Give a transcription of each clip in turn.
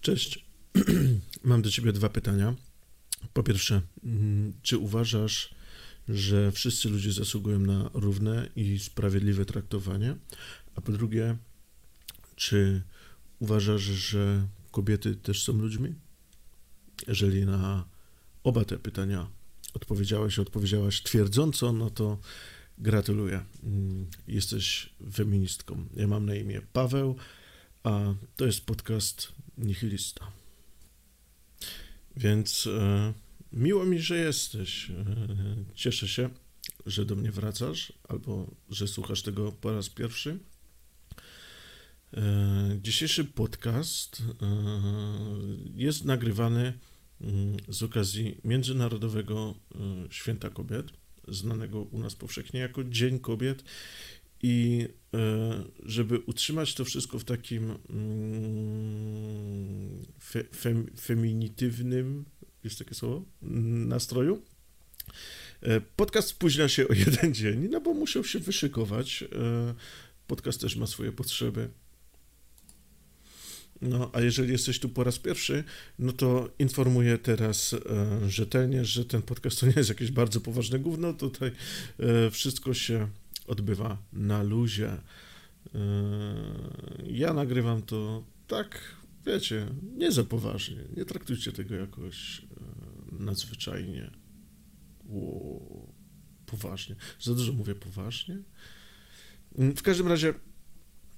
Cześć. Mam do ciebie dwa pytania. Po pierwsze, mm, czy uważasz, że wszyscy ludzie zasługują na równe i sprawiedliwe traktowanie? A po drugie, czy uważasz, że kobiety też są ludźmi? Jeżeli na oba te pytania odpowiedziałeś, odpowiedziałaś twierdząco, no to gratuluję. Mm, Jesteś feministką. Ja mam na imię Paweł, a to jest podcast Nihilista. Więc e, miło mi, że jesteś. E, cieszę się, że do mnie wracasz albo że słuchasz tego po raz pierwszy. E, dzisiejszy podcast e, jest nagrywany mm, z okazji Międzynarodowego e, Święta Kobiet, znanego u nas powszechnie jako Dzień Kobiet. I e, żeby utrzymać to wszystko w takim mm, fe, fem, feminitywnym, jest takie słowo, nastroju, e, podcast spóźnia się o jeden dzień, no bo muszę się wyszykować. E, Podcast też ma swoje potrzeby. No, a jeżeli jesteś tu po raz pierwszy, no to informuję teraz e, rzetelnie, że ten podcast to nie jest jakieś bardzo poważne gówno. Tutaj wszystko się odbywa na luzie. E, ja nagrywam to tak, wiecie, nie za poważnie. Nie traktujcie tego jakoś e, nadzwyczajnie poważnie. Za dużo mówię poważnie. Mm, W każdym razie,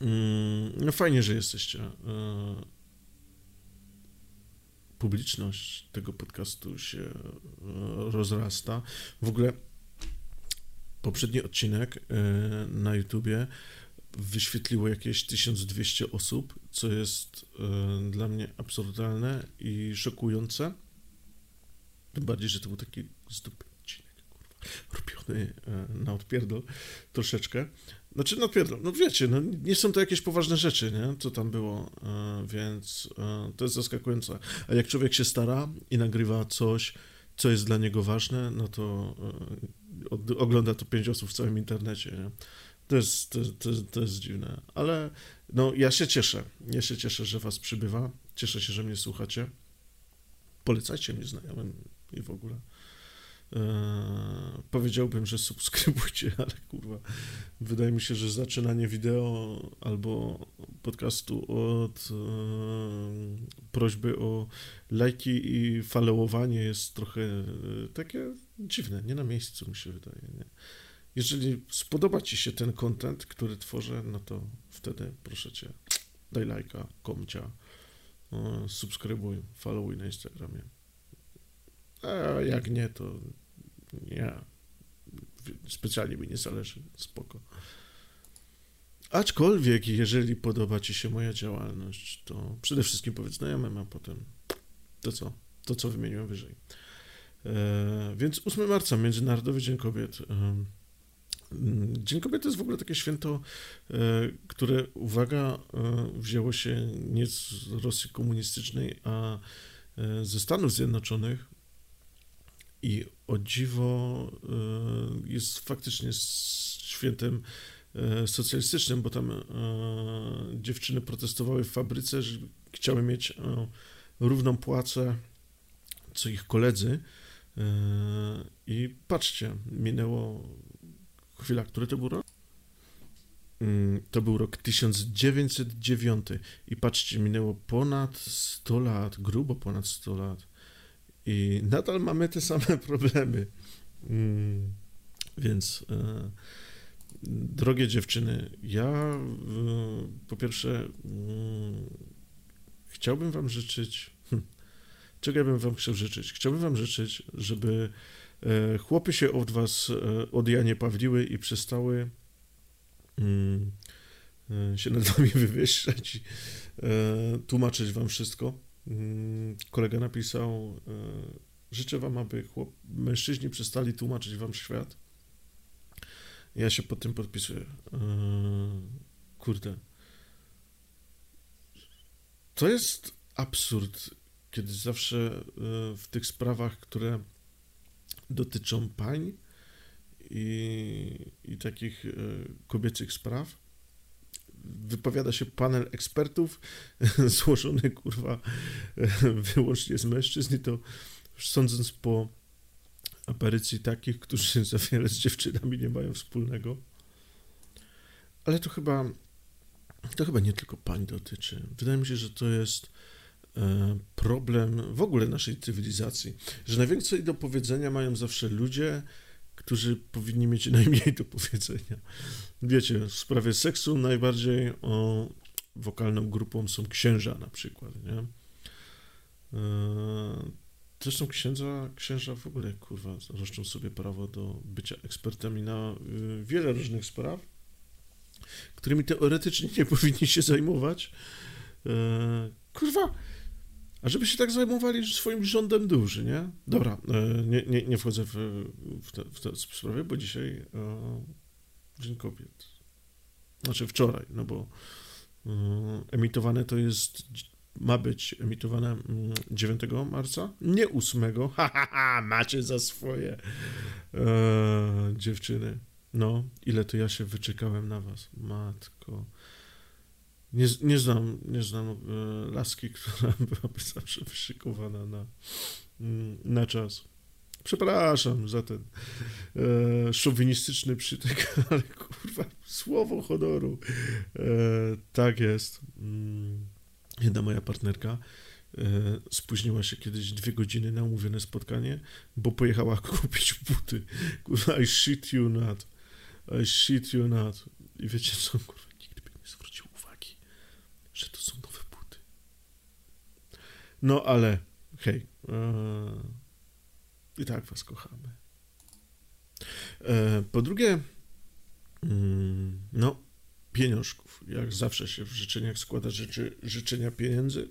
mm, no fajnie, że jesteście. E, Publiczność tego podcastu się rozrasta. W ogóle poprzedni odcinek e, na YouTubie wyświetliło jakieś 1200 osób, co jest e, dla mnie absurdalne i szokujące. Tym bardziej, że to był taki zdupy odcinek, kurwa, robiony e, na odpierdol troszeczkę. Znaczy, na odpierdol, no wiecie, no nie są to jakieś poważne rzeczy, nie, co tam było, więc to jest zaskakujące. A jak człowiek się stara i nagrywa coś, co jest dla niego ważne, no to e, ogląda to pięć osób w całym internecie, nie? To jest, to, to, to jest dziwne, ale no ja się cieszę, ja się cieszę, że was przybywa, cieszę się, że mnie słuchacie, polecajcie mnie znajomym i w ogóle. Eee, powiedziałbym, że subskrybujcie, ale kurwa, wydaje mi się, że zaczynanie wideo albo podcastu od eee, prośby o lajki i followowanie jest trochę e, takie dziwne, nie na miejscu mi się wydaje. Nie? Jeżeli spodoba Ci się ten content, który tworzę, no to wtedy proszę Cię, daj lajka, komcia, subskrybuj, followuj na Instagramie. A jak nie, to nie. Specjalnie mi nie zależy, spoko. Aczkolwiek, jeżeli podoba Ci się moja działalność, to przede wszystkim powiedz znajomym, a potem to co? To, co wymieniłem wyżej. E, więc 8 marca, Międzynarodowy Dzień Kobiet. E, Dzień Kobiet to jest w ogóle takie święto, e, które, uwaga, wzięło się nie z Rosji komunistycznej, a ze Stanów Zjednoczonych i o dziwo jest faktycznie świętem socjalistycznym, bo tam e, dziewczyny protestowały w fabryce, że chciały mieć e, równą płacę co ich koledzy. E, I patrzcie, minęło chwila, który to był rok? Mm, To był rok 1909 i patrzcie, minęło ponad 100 lat, grubo ponad 100 lat i nadal mamy te same problemy. Mm, Więc e, drogie dziewczyny, ja e, po pierwsze mm, chciałbym wam życzyć hm, czego ja bym wam chciał życzyć? Chciałbym wam życzyć, żeby e, chłopy się od was e, od Janie Pawliły i przestały mm, e, się nad wami wywyższać, e, tłumaczyć wam wszystko. Mm, Kolega napisał, życzę wam, aby chłop, mężczyźni przestali tłumaczyć wam świat. Ja się pod tym podpisuję. E, Kurde. To jest absurd, kiedy zawsze e, w tych sprawach, które dotyczą pań i, i takich e, kobiecych spraw, wypowiada się panel ekspertów złożony, kurwa, wyłącznie z mężczyzn i to sądząc po aparycji takich, którzy za wiele z dziewczynami nie mają wspólnego. Ale to chyba to chyba nie tylko pań dotyczy. Wydaje mi się, że to jest e, problem w ogóle naszej cywilizacji, że najwięcej do powiedzenia mają zawsze ludzie, którzy powinni mieć najmniej do powiedzenia. Wiecie, w sprawie seksu najbardziej o, wokalną grupą są księża na przykład, nie? Zresztą księdza, księża w ogóle, kurwa, roszczą sobie prawo do bycia ekspertami na y, wiele różnych spraw, którymi teoretycznie nie powinni się zajmować. E, kurwa, a żeby się tak zajmowali swoim rządem duży, nie? Dobra, e, nie, nie, nie wchodzę w, w, te, w tę sprawę, bo dzisiaj e, Dzień Kobiet. Znaczy wczoraj, no bo emitowane to jest, ma być emitowane 9 mm, marca, nie 8. Ha, ha, ha, macie za swoje e, dziewczyny. No, ile to ja się wyczekałem na was, matko. Nie, nie znam, nie znam e, laski, która byłaby zawsze wyszykowana na, mm, na czas. Przepraszam za ten e, szowinistyczny przytyk, ale kurwa, słowo honoru. E, tak jest. Mm, jedna moja partnerka e, spóźniła się kiedyś dwie godziny na umówione spotkanie, bo pojechała kupić buty. I shit you not. I shit you not. I wiecie co, kurwa, że to są nowe buty. No ale hej, e, i tak was kochamy. E, po drugie, mm, no, pieniążków. Jak zawsze się w życzeniach składa rzeczy, życzenia pieniędzy,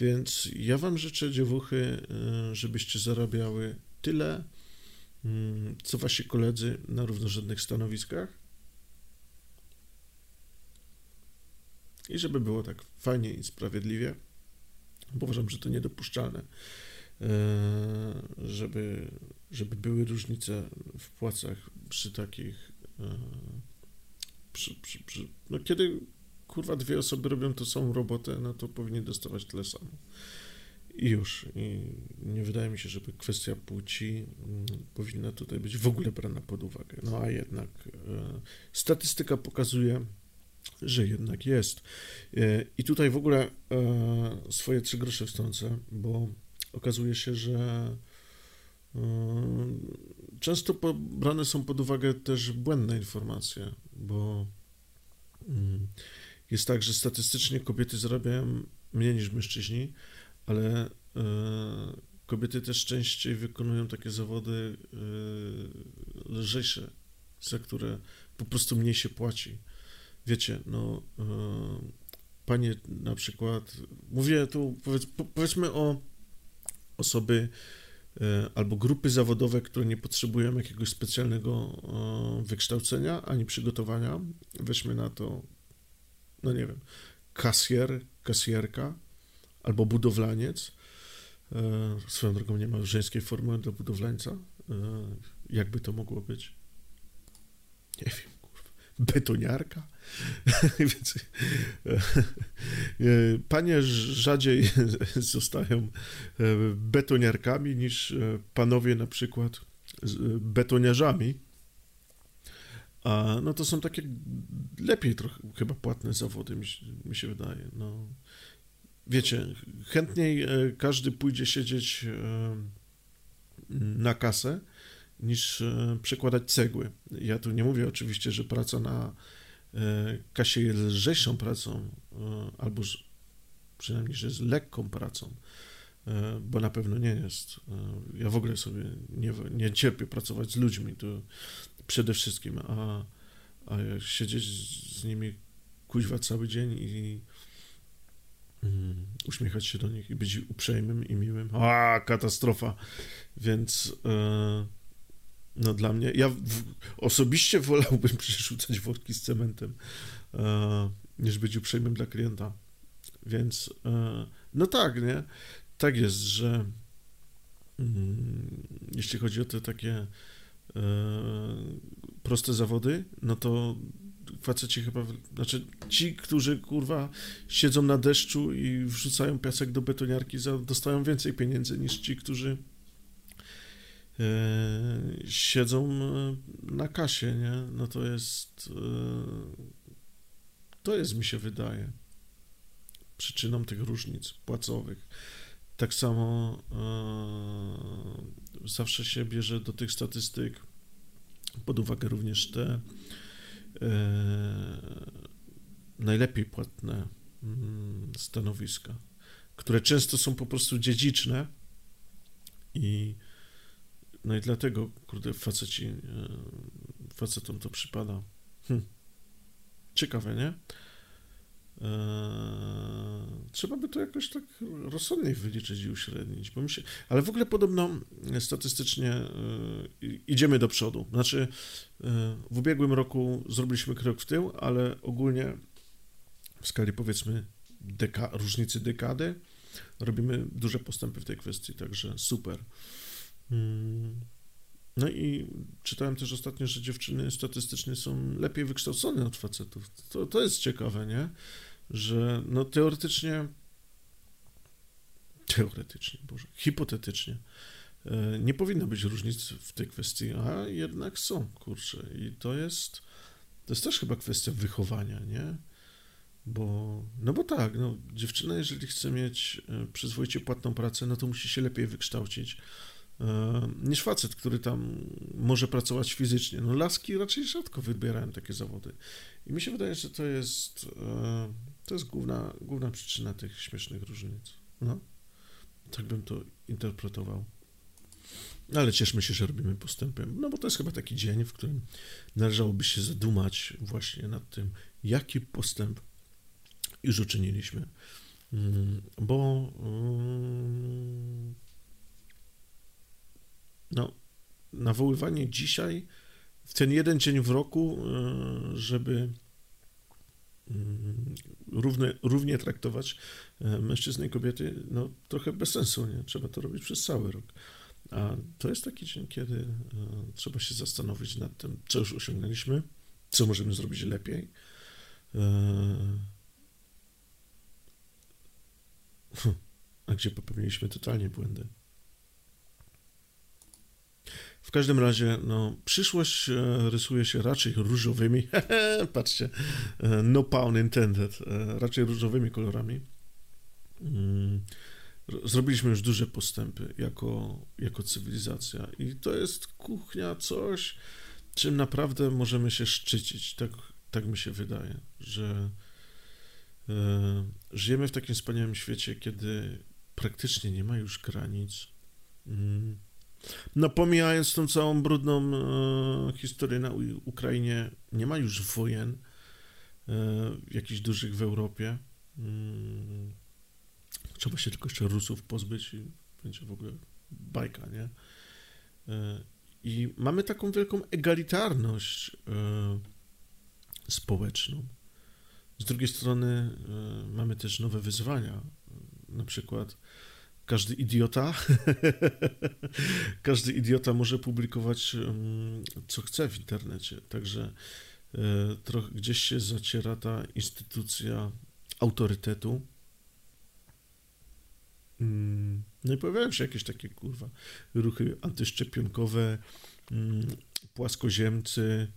więc ja wam życzę, dziewuchy, e, żebyście zarabiały tyle, mm, co wasi koledzy na równorzędnych stanowiskach, I żeby było tak fajnie i sprawiedliwie, bo uważam, że to niedopuszczalne, e, żeby, żeby były różnice w płacach przy takich. Przy, przy, przy, no kiedy kurwa dwie osoby robią tą samą robotę, no to powinni dostawać tyle samo. I już. I nie wydaje mi się, żeby kwestia płci mm, powinna tutaj być w ogóle brana pod uwagę. No a jednak e, statystyka pokazuje, że jednak jest. E, I tutaj w ogóle e, swoje trzy grosze wstącę, bo okazuje się, że e, często brane są pod uwagę też błędne informacje, bo mm, jest tak, że statystycznie kobiety zarabiają mniej niż mężczyźni, ale kobiety też częściej wykonują takie zawody lżejsze, za które po prostu mniej się płaci. Wiecie, no, e, panie na przykład, mówię tu, powiedz, powiedzmy o osoby e, albo grupy zawodowe, które nie potrzebują jakiegoś specjalnego e, wykształcenia ani przygotowania. Weźmy na to, no nie wiem, kasjer, kasjerka albo budowlaniec. Swoją drogą nie ma żeńskiej formy do budowlańca. Jakby to mogło być? Nie wiem betoniarka. Więc e, panie rzadziej zostają e, betoniarkami niż e, panowie na przykład betoniarzami. A no to są takie lepiej trochę chyba płatne zawody, mi się, mi się wydaje. No, wiecie, chętniej każdy pójdzie siedzieć na kasę, niż e, przekładać cegły. Ja tu nie mówię oczywiście, że praca na e, kasie jest lżejszą pracą, e, albo przynajmniej, że jest lekką pracą, bo na pewno nie jest. Ja w ogóle sobie nie, nie cierpię pracować z ludźmi, to przede wszystkim, a, a siedzieć z nimi kuźwa cały dzień i mm, uśmiechać się do nich i być uprzejmym i miłym. A, katastrofa. Więc no dla mnie, ja w, osobiście wolałbym przerzucać worki z cementem, e, niż być uprzejmym dla klienta. Więc, e, no tak, nie? Tak jest, że mm, jeśli chodzi o te takie e, proste zawody, no to faceci chyba, znaczy ci, którzy kurwa siedzą na deszczu i wrzucają piasek do betoniarki, za, dostają więcej pieniędzy niż ci, którzy siedzą e, na kasie, nie? No to jest e, to jest, mi się wydaje, przyczyną tych różnic płacowych. Tak samo zawsze się bierze do tych statystyk pod uwagę również te najlepiej płatne mm, stanowiska, które często są po prostu dziedziczne i no i dlatego, kurde, faceci, e, facetom to przypada. Hm. Ciekawe, nie? Eee, trzeba by to jakoś tak rozsądniej wyliczyć i uśrednić, bo się... Ale w ogóle podobno statystycznie yy, idziemy do przodu. Znaczy, yy, w ubiegłym roku zrobiliśmy krok w tył, ale ogólnie w skali powiedzmy deka różnicy dekady robimy duże postępy w tej kwestii, także super. Yy. No i czytałem też ostatnio, że dziewczyny statystycznie są lepiej wykształcone od facetów. To, to jest ciekawe, nie? Że no teoretycznie, teoretycznie, Boże, hipotetycznie, e, nie powinno być różnic w tej kwestii, a jednak są, kurczę. I to jest, to jest też chyba kwestia wychowania, nie? Bo, no bo tak, no, dziewczyna, jeżeli chce mieć e, przyzwoicie płatną pracę, no to musi się lepiej wykształcić niż facet, który tam może pracować fizycznie. No laski raczej rzadko wybierają takie zawody. I mi się wydaje, że to jest e, to jest główna, główna przyczyna tych śmiesznych różnic. No, tak bym to interpretował. Ale cieszmy się, że robimy postępy, no bo to jest chyba taki dzień, w którym należałoby się zadumać właśnie nad tym, jaki postęp już uczyniliśmy. Mm, bo mm, no, nawoływanie dzisiaj, w ten jeden dzień w roku, e, żeby mm, równe, równie traktować e, mężczyzny i kobiety, no trochę bez sensu, nie? Trzeba to robić przez cały rok. A to jest taki dzień, kiedy e, trzeba się zastanowić nad tym, co już osiągnęliśmy, co możemy zrobić lepiej. A gdzie popełniliśmy totalnie błędy. W każdym razie, no, przyszłość e, rysuje się raczej różowymi, patrzcie, e, no pun intended, e, raczej różowymi kolorami. Mm, zrobiliśmy już duże postępy jako, jako cywilizacja i to jest kuchnia coś, czym naprawdę możemy się szczycić. Tak, tak mi się wydaje, że żyjemy w takim wspaniałym świecie, kiedy praktycznie nie ma już granic. Mm, no pomijając tą całą brudną e, historię na Ukrainie, nie ma już wojen e, jakichś dużych w Europie. Mm, trzeba się tylko jeszcze Rusów pozbyć i będzie w ogóle bajka, nie? E, I mamy taką wielką egalitarność e, społeczną. Z drugiej strony e, mamy też nowe wyzwania, na przykład każdy idiota, każdy idiota może publikować co chce w internecie. Także e, trochę gdzieś się zaciera ta instytucja autorytetu. Mm, no i pojawiają się jakieś takie kurwa ruchy antyszczepionkowe, mm, płaskoziemcy.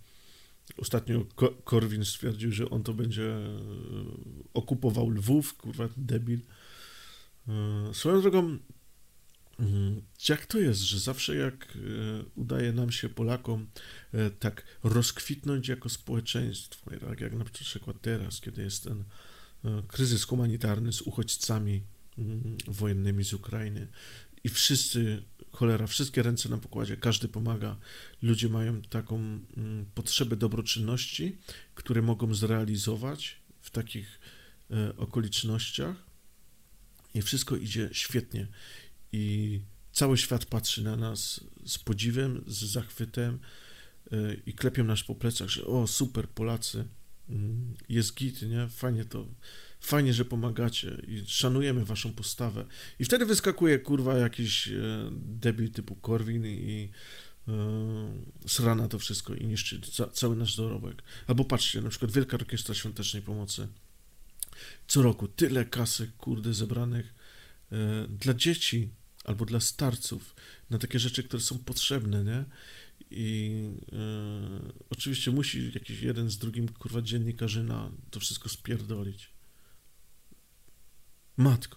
Ostatnio Korwin stwierdził, że on to będzie e, okupował Lwów, kurwa, debil. E, swoją drogą, mm, jak to jest, że zawsze jak e, udaje nam się Polakom e, tak rozkwitnąć jako społeczeństwo, tak jak na przykład teraz, kiedy jest ten kryzys humanitarny z uchodźcami mm, wojennymi z Ukrainy i wszyscy, cholera, wszystkie ręce na pokładzie, każdy pomaga, ludzie mają taką mm, potrzebę dobroczynności, które mogą zrealizować w takich okolicznościach, i wszystko idzie świetnie. I cały świat patrzy na nas z podziwem, z zachwytem e, i klepią nas po plecach, że o, super, Polacy, mm, jest git, nie? Fajnie to, fajnie, że pomagacie i szanujemy waszą postawę. I wtedy wyskakuje, kurwa, jakiś e, debil typu Korwin i srana to wszystko i niszczy ca, cały nasz dorobek. Albo patrzcie, na przykład Wielka Orkiestra Świątecznej Pomocy. Co roku tyle kasy, kurde, zebranych e, dla dzieci albo dla starców na takie rzeczy, które są potrzebne, nie? I e, oczywiście musi jakiś jeden z drugim, kurwa, dziennikarzy na to wszystko spierdolić. Matko.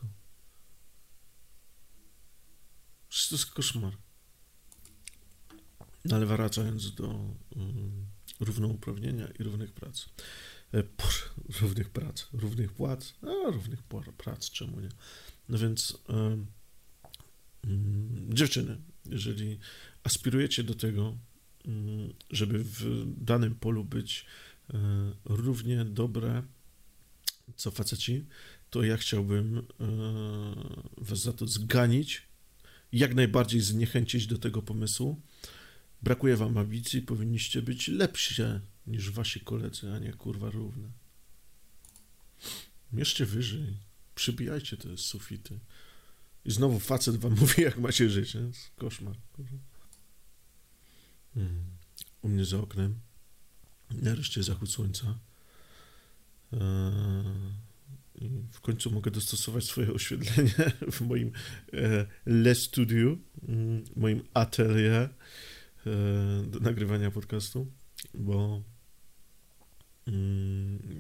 To jest koszmar. Ale wracając do um, równouprawnienia i równych prac. E, równych prac, równych płac, a równych prac, czemu nie? No więc um, dziewczyny, jeżeli aspirujecie do tego, um, żeby w danym polu być um, równie dobre co faceci, to ja chciałbym was za to zganić, jak najbardziej zniechęcić do tego pomysłu, Brakuje wam ambicji, powinniście być lepsze niż wasi koledzy, a nie kurwa równe. Mierzcie wyżej, przybijajcie te sufity. I znowu facet wam mówi, jak macie żyć. Nie? Koszmar. Hmm. U mnie za oknem nareszcie zachód słońca. Eee, I w końcu mogę dostosować swoje oświetlenie w moim e, Le Studio, mm, moim atelier E, do nagrywania podcastu, bo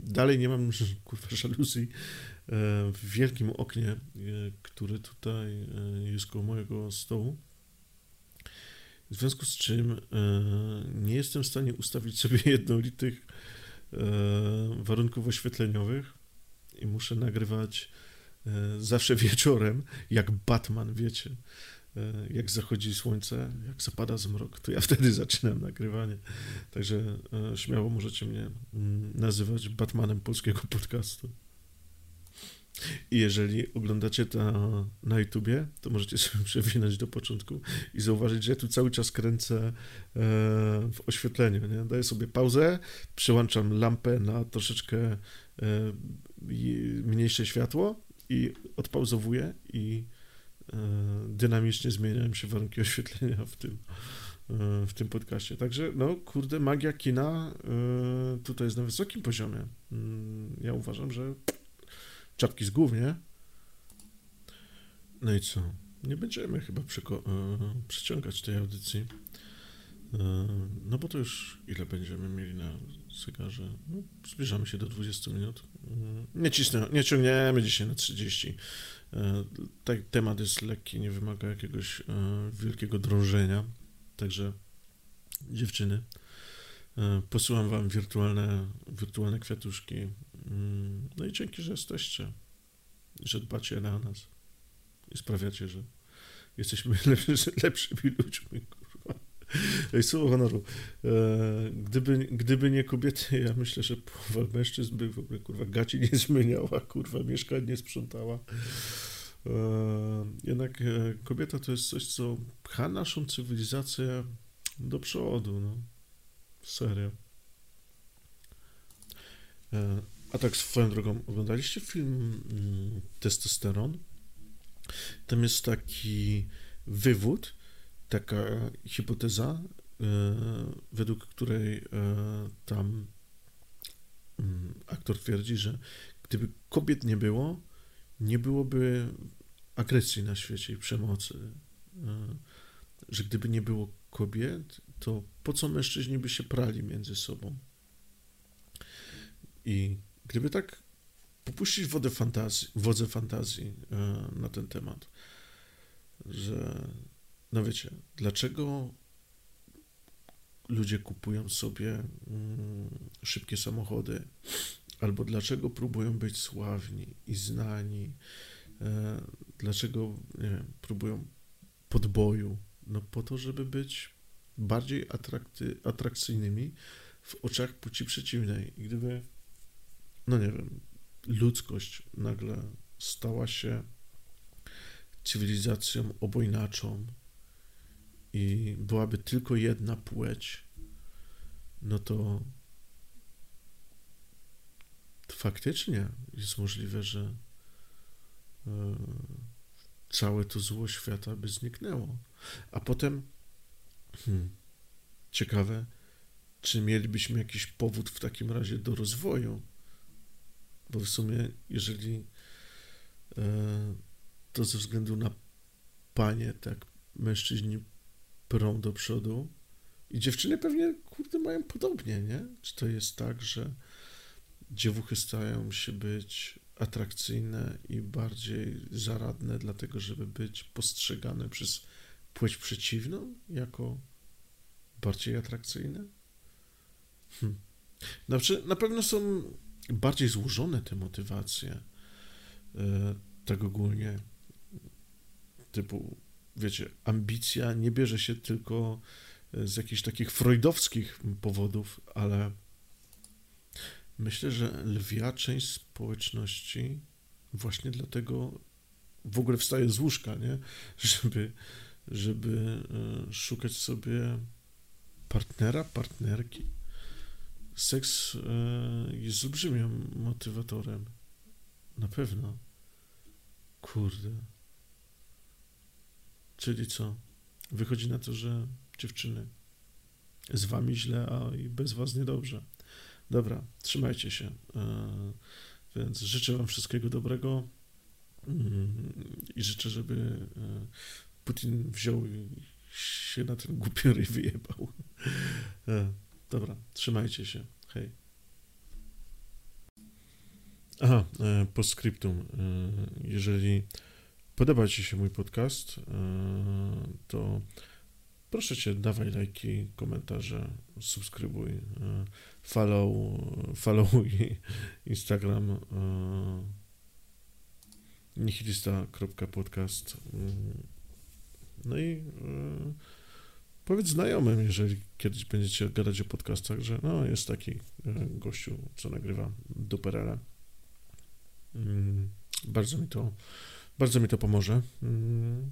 dalej nie mam kurwa żaluzji e, w wielkim oknie, e, które tutaj jest koło mojego stołu. W związku z czym nie jestem w stanie ustawić sobie jednolitych warunków oświetleniowych i muszę nagrywać zawsze wieczorem, jak Batman, wiecie. E, jak zachodzi słońce, jak zapada zmrok, to ja wtedy zaczynam nagrywanie. Także e, śmiało możecie mnie mm, nazywać Batmanem polskiego podcastu. I jeżeli oglądacie to na YouTubie, to możecie sobie przewinąć do początku i zauważyć, że ja tu cały czas kręcę e, w oświetleniu. Nie? Daję sobie pauzę, przełączam lampę na troszeczkę mniejsze światło i odpauzowuję i dynamicznie zmieniają się warunki oświetlenia w tym, e, w tym podcaście. Także, no, kurde, magia kina e, tutaj jest na wysokim poziomie. Mm, ja uważam, że czapki z głów, nie? No i co? Nie będziemy chyba przeciągać tej audycji. No bo to już ile będziemy mieli na zegarze? No, zbliżamy się do 20 minut. Nie, cisnę, nie ciągniemy dzisiaj na 30. Tak, temat jest lekki, nie wymaga jakiegoś e, wielkiego drążenia. Także dziewczyny, e, posyłam wam wirtualne, wirtualne kwiatuszki. Mm, no i dzięki, że jesteście, że dbacie na nas i sprawiacie, że jesteśmy lepszy, lepszymi ludźmi. Słowo honoru. E, gdyby, gdyby nie kobiety, ja myślę, że połowa mężczyzn by w ogóle, kurwa, gaci nie zmieniała, kurwa, mieszkań nie sprzątała. E, jednak e, kobieta to jest coś, co pcha naszą cywilizację do przodu, no. Serio. A tak swoją drogą, oglądaliście film mm, Testosteron? Tam jest taki wywód, taka hipoteza, e, według której e, tam mm, aktor twierdzi, że gdyby kobiet nie było, nie byłoby agresji na świecie i przemocy. E, że gdyby nie było kobiet, to po co mężczyźni by się prali między sobą? I gdyby tak popuścić wodę fantazji, wodze fantazji na ten temat, że no wiecie, dlaczego ludzie kupują sobie mm, szybkie samochody, albo dlaczego próbują być sławni i znani, e, dlaczego wiem, próbują podboju, no po to, żeby być bardziej atrakty, atrakcyjnymi w oczach płci przeciwnej. I gdyby, no nie wiem, ludzkość nagle stała się cywilizacją obojnaczą, i byłaby tylko jedna płeć, no to faktycznie jest możliwe, że e, całe to zło świata by zniknęło. A potem, hmm, ciekawe, czy mielibyśmy jakiś powód w takim razie do rozwoju. Bo w sumie, jeżeli e, to ze względu na panie, tak, mężczyźni prą do przodu i dziewczyny pewnie, kurde, mają podobnie, nie? Czy to jest tak, że dziewuchy stają się być atrakcyjne i bardziej zaradne, dlatego żeby być postrzegane przez płeć przeciwną jako bardziej atrakcyjne? Hm. Znaczy, na pewno są bardziej złożone te motywacje. E, tak ogólnie, typu, wiecie, ambicja nie bierze się tylko z jakichś takich freudowskich powodów, ale myślę, że lwia część społeczności właśnie dlatego w ogóle wstaje z łóżka, nie? Żeby, żeby e, szukać sobie partnera, partnerki. Seks e, jest olbrzymim motywatorem. Na pewno. Kurde. Czyli co? Wychodzi na to, że dziewczyny, z wami źle, a i bez was niedobrze. Dobra, trzymajcie się. E, więc życzę wam wszystkiego dobrego mm, i życzę, żeby e, Putin wziął się na ten głupi ryj wyjebał. E, dobra, trzymajcie się. Hej. Aha, po skryptum. Jeżeli podoba Ci się mój podcast, to proszę Cię, dawaj lajki, komentarze, subskrybuj, follow, followuj Instagram nihilista.podcast no i powiedz znajomym, jeżeli kiedyś będziecie gadać o podcastach, że no jest taki gościu, co nagrywa duperele. Mm, bardzo mi to, bardzo mi to pomoże. Mm,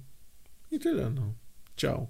I tyle, no. Ciao.